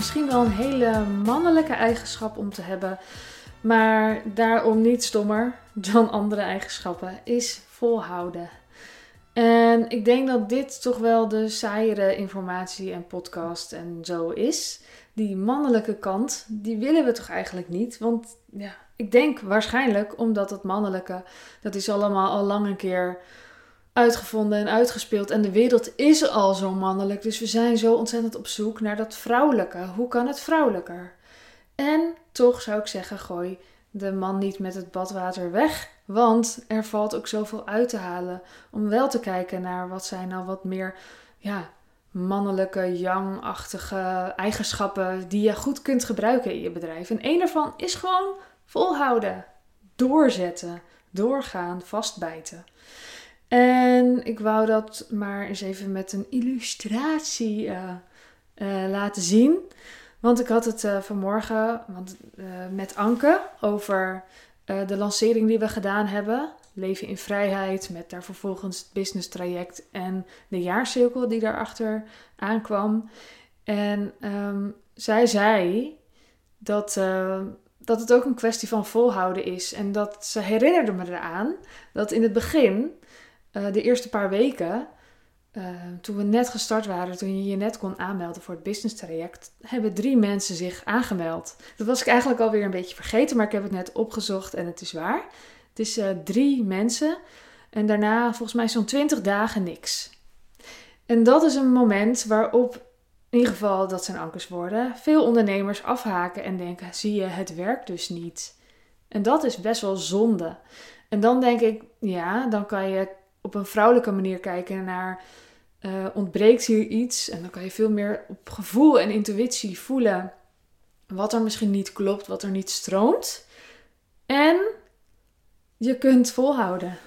misschien wel een hele mannelijke eigenschap om te hebben, maar daarom niet stommer dan andere eigenschappen, is volhouden. En ik denk dat dit toch wel de saaiere informatie en podcast en zo is. Die mannelijke kant, die willen we toch eigenlijk niet? Want ja, ik denk waarschijnlijk omdat het mannelijke, dat is allemaal al lang een keer uitgevonden en uitgespeeld. En de wereld is al zo mannelijk. Dus we zijn zo ontzettend op zoek naar dat vrouwelijke. Hoe kan het vrouwelijker? En toch zou ik zeggen, gooi de man niet met het badwater weg. Want er valt ook zoveel uit te halen. Om wel te kijken naar wat zijn nou wat meer ja, mannelijke, yang-achtige eigenschappen die je goed kunt gebruiken in je bedrijf. En een daarvan is gewoon volhouden, doorzetten, doorgaan, vastbijten. En ik wou dat maar eens even met een illustratie uh, uh, laten zien. Want ik had het uh, vanmorgen want, met Anke over de lancering die we gedaan hebben. Leven in vrijheid, met daar vervolgens het business traject en de jaarcirkel die daarachter aankwam. En um, zij zei dat, dat het ook een kwestie van volhouden is. En dat ze herinnerde me eraan dat in het begin uh, de eerste paar weken, uh, toen we net gestart waren, toen je je net kon aanmelden voor het business traject, hebben drie mensen zich aangemeld. Dat was ik eigenlijk alweer een beetje vergeten, maar ik heb het net opgezocht en het is waar. Het is uh, drie mensen en daarna volgens mij zo'n twintig dagen niks. En dat is een moment waarop, in ieder geval dat zijn ankers worden, veel ondernemers afhaken en denken: zie je, het werkt dus niet. En dat is best wel zonde. En dan denk ik, ja, dan kan je op een vrouwelijke manier kijken naar uh, ontbreekt hier iets. En dan kan je veel meer op gevoel en intuïtie voelen wat er misschien niet klopt, wat er niet stroomt. En je kunt volhouden.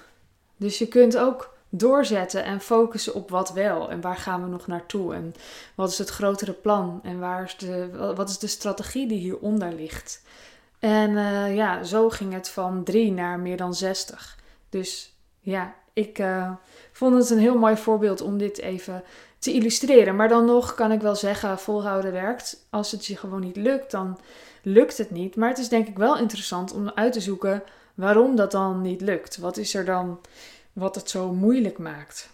Dus je kunt ook doorzetten en focussen op wat wel en waar gaan we nog naartoe en wat is het grotere plan en waar is de, wat is de strategie die hieronder ligt. En uh, ja, zo ging het van drie naar meer dan 60. Dus ja, ik uh, vond het een heel mooi voorbeeld om dit even te illustreren. Maar dan nog kan ik wel zeggen, volhouden werkt. Als het je gewoon niet lukt, dan lukt het niet. Maar het is denk ik wel interessant om uit te zoeken waarom dat dan niet lukt. Wat is er dan wat het zo moeilijk maakt?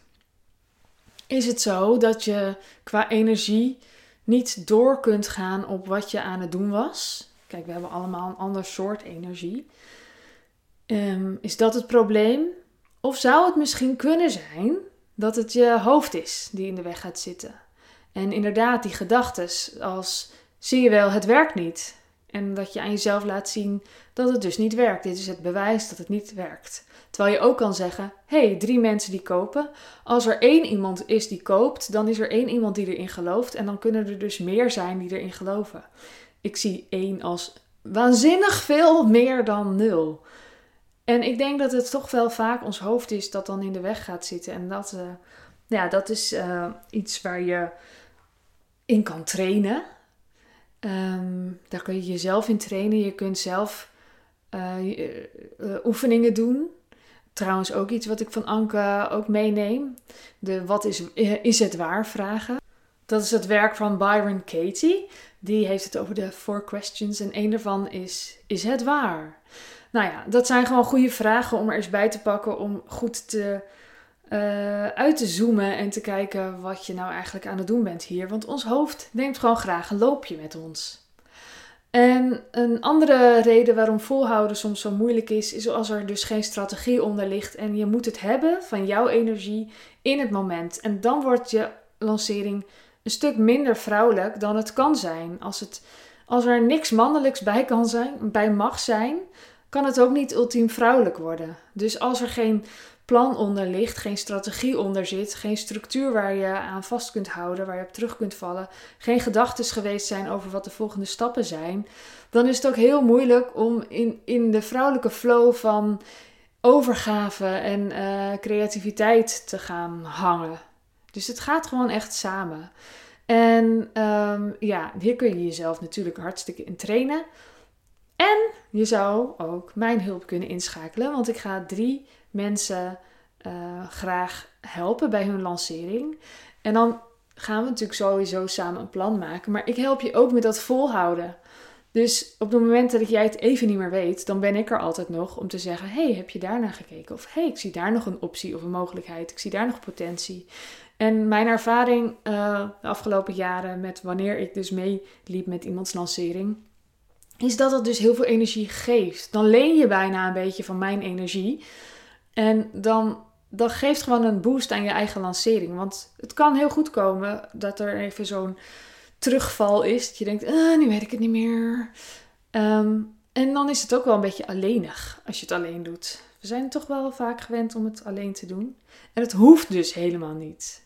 Is het zo dat je qua energie niet door kunt gaan op wat je aan het doen was? Kijk, we hebben allemaal een ander soort energie. Um, is dat het probleem? Of zou het misschien kunnen zijn dat het je hoofd is die in de weg gaat zitten? En inderdaad, die gedachten als zie je wel, het werkt niet. En dat je aan jezelf laat zien dat het dus niet werkt. Dit is het bewijs dat het niet werkt. Terwijl je ook kan zeggen: hé, hey, drie mensen die kopen. Als er één iemand is die koopt, dan is er één iemand die erin gelooft. En dan kunnen er dus meer zijn die erin geloven. Ik zie één als waanzinnig veel meer dan nul. En ik denk dat het toch wel vaak ons hoofd is dat dan in de weg gaat zitten. En dat, uh, ja, dat is uh, iets waar je in kan trainen. Um, daar kun je jezelf in trainen. Je kunt zelf uh, oefeningen doen. Trouwens ook iets wat ik van Anke ook meeneem. De wat is, is het waar vragen. Dat is het werk van Byron Katie. Die heeft het over de four questions. En een daarvan is: Is het waar? Nou ja, dat zijn gewoon goede vragen om er eens bij te pakken. Om goed te, uh, uit te zoomen en te kijken wat je nou eigenlijk aan het doen bent hier. Want ons hoofd neemt gewoon graag een loopje met ons. En een andere reden waarom volhouden soms zo moeilijk is, is als er dus geen strategie onder ligt en je moet het hebben van jouw energie in het moment. En dan wordt je lancering een stuk minder vrouwelijk dan het kan zijn. Als, het, als er niks mannelijks bij kan zijn, bij mag zijn, kan het ook niet ultiem vrouwelijk worden. Dus als er geen plan onder ligt, geen strategie onder zit, geen structuur waar je aan vast kunt houden, waar je op terug kunt vallen, geen gedachten geweest zijn over wat de volgende stappen zijn, dan is het ook heel moeilijk om in, in de vrouwelijke flow van overgave en uh, creativiteit te gaan hangen. Dus het gaat gewoon echt samen. En um, ja, hier kun je jezelf natuurlijk hartstikke in trainen. En je zou ook mijn hulp kunnen inschakelen, want ik ga drie mensen uh, graag helpen bij hun lancering. En dan gaan we natuurlijk sowieso samen een plan maken. Maar ik help je ook met dat volhouden. Dus op het moment dat jij het even niet meer weet, dan ben ik er altijd nog om te zeggen: hey, heb je daarna gekeken? Of hey, ik zie daar nog een optie of een mogelijkheid. Ik zie daar nog potentie. En mijn ervaring uh, de afgelopen jaren met wanneer ik dus meeliep met iemands lancering, is dat het dus heel veel energie geeft. Dan leen je bijna een beetje van mijn energie. En dan, dan geeft gewoon een boost aan je eigen lancering. Want het kan heel goed komen dat er even zo'n terugval is. Dat je denkt, ah, nu weet ik het niet meer. Ehm, en dan is het ook wel een beetje alleenig als je het alleen doet. We zijn toch wel vaak gewend om het alleen te doen. En het hoeft dus helemaal niet.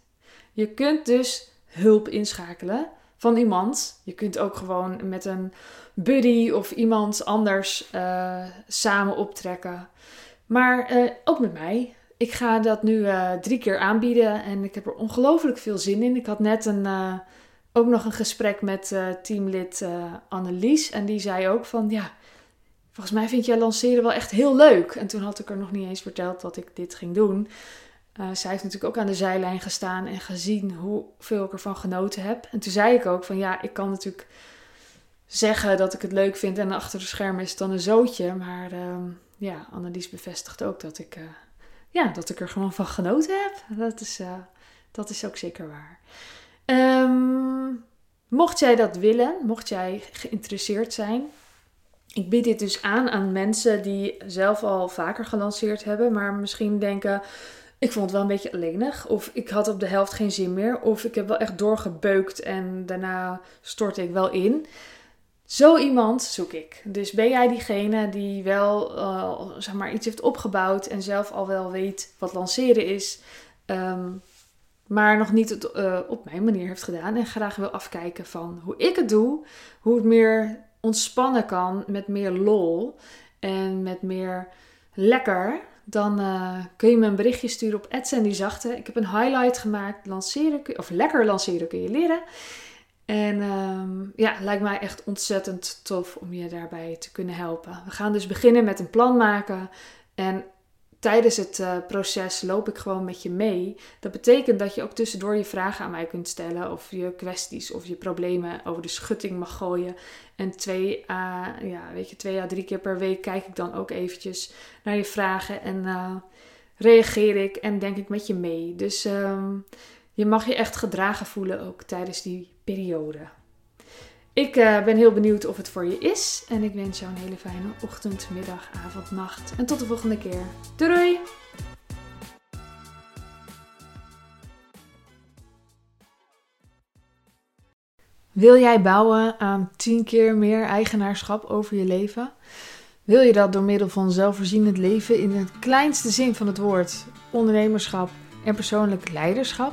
Je kunt dus hulp inschakelen van iemand. Je kunt ook gewoon met een buddy of iemand anders uh, samen optrekken. Maar uh, ook met mij. Ik ga dat nu uh, drie keer aanbieden en ik heb er ongelooflijk veel zin in. Ik had net een, ook nog een gesprek met teamlid Annelies. En die zei ook van ja, volgens mij vind jij lanceren wel echt heel leuk. En toen had ik er nog niet eens verteld dat ik dit ging doen. Uh, zij heeft natuurlijk ook aan de zijlijn gestaan en gezien hoeveel ik ervan genoten heb. En toen zei ik ook van ja, ik kan natuurlijk zeggen dat ik het leuk vind en achter de schermen is het dan een zootje. Maar uh, ja, Annelies bevestigt ook dat ik, uh, ja, dat ik er gewoon van genoten heb. Dat is, uh, dat is ook zeker waar. Um, mocht jij dat willen, mocht jij geïnteresseerd zijn, ik bied dit dus aan aan mensen die zelf al vaker gelanceerd hebben, maar misschien denken ik vond het wel een beetje alleenig. Of ik had op de helft geen zin meer. Of ik heb wel echt doorgebeukt en daarna stortte ik wel in. Zo iemand zoek ik. Dus ben jij diegene die wel uh, zeg maar iets heeft opgebouwd en zelf al wel weet wat lanceren is, ehm, maar nog niet het uh, op mijn manier heeft gedaan en graag wil afkijken van hoe ik het doe, hoe het meer ontspannen kan met meer lol en met meer lekker dan uh, kun je me een berichtje sturen op die Zachte. Ik heb een highlight gemaakt. Lanceren, of lekker lanceren kun je leren. En um, ja, lijkt mij echt ontzettend tof om je daarbij te kunnen helpen. We gaan dus beginnen met een plan maken. En tijdens het uh, proces loop ik gewoon met je mee. Dat betekent dat je ook tussendoor je vragen aan mij kunt stellen. Of je kwesties of je problemen over de schutting mag gooien. En twee, à, ja, weet je, twee à drie keer per week kijk ik dan ook eventjes naar je vragen. En uh, reageer ik en denk ik met je mee. Dus um, je mag je echt gedragen voelen ook tijdens die periode. Ik uh, ben heel benieuwd of het voor je is. En ik wens jou een hele fijne ochtend, middag, avond, nacht. En tot de volgende keer. Doei doei! Wil jij bouwen aan 10 keer meer eigenaarschap over je leven? Wil je dat door middel van zelfvoorzienend leven in het kleinste zin van het woord, ondernemerschap en persoonlijk leiderschap?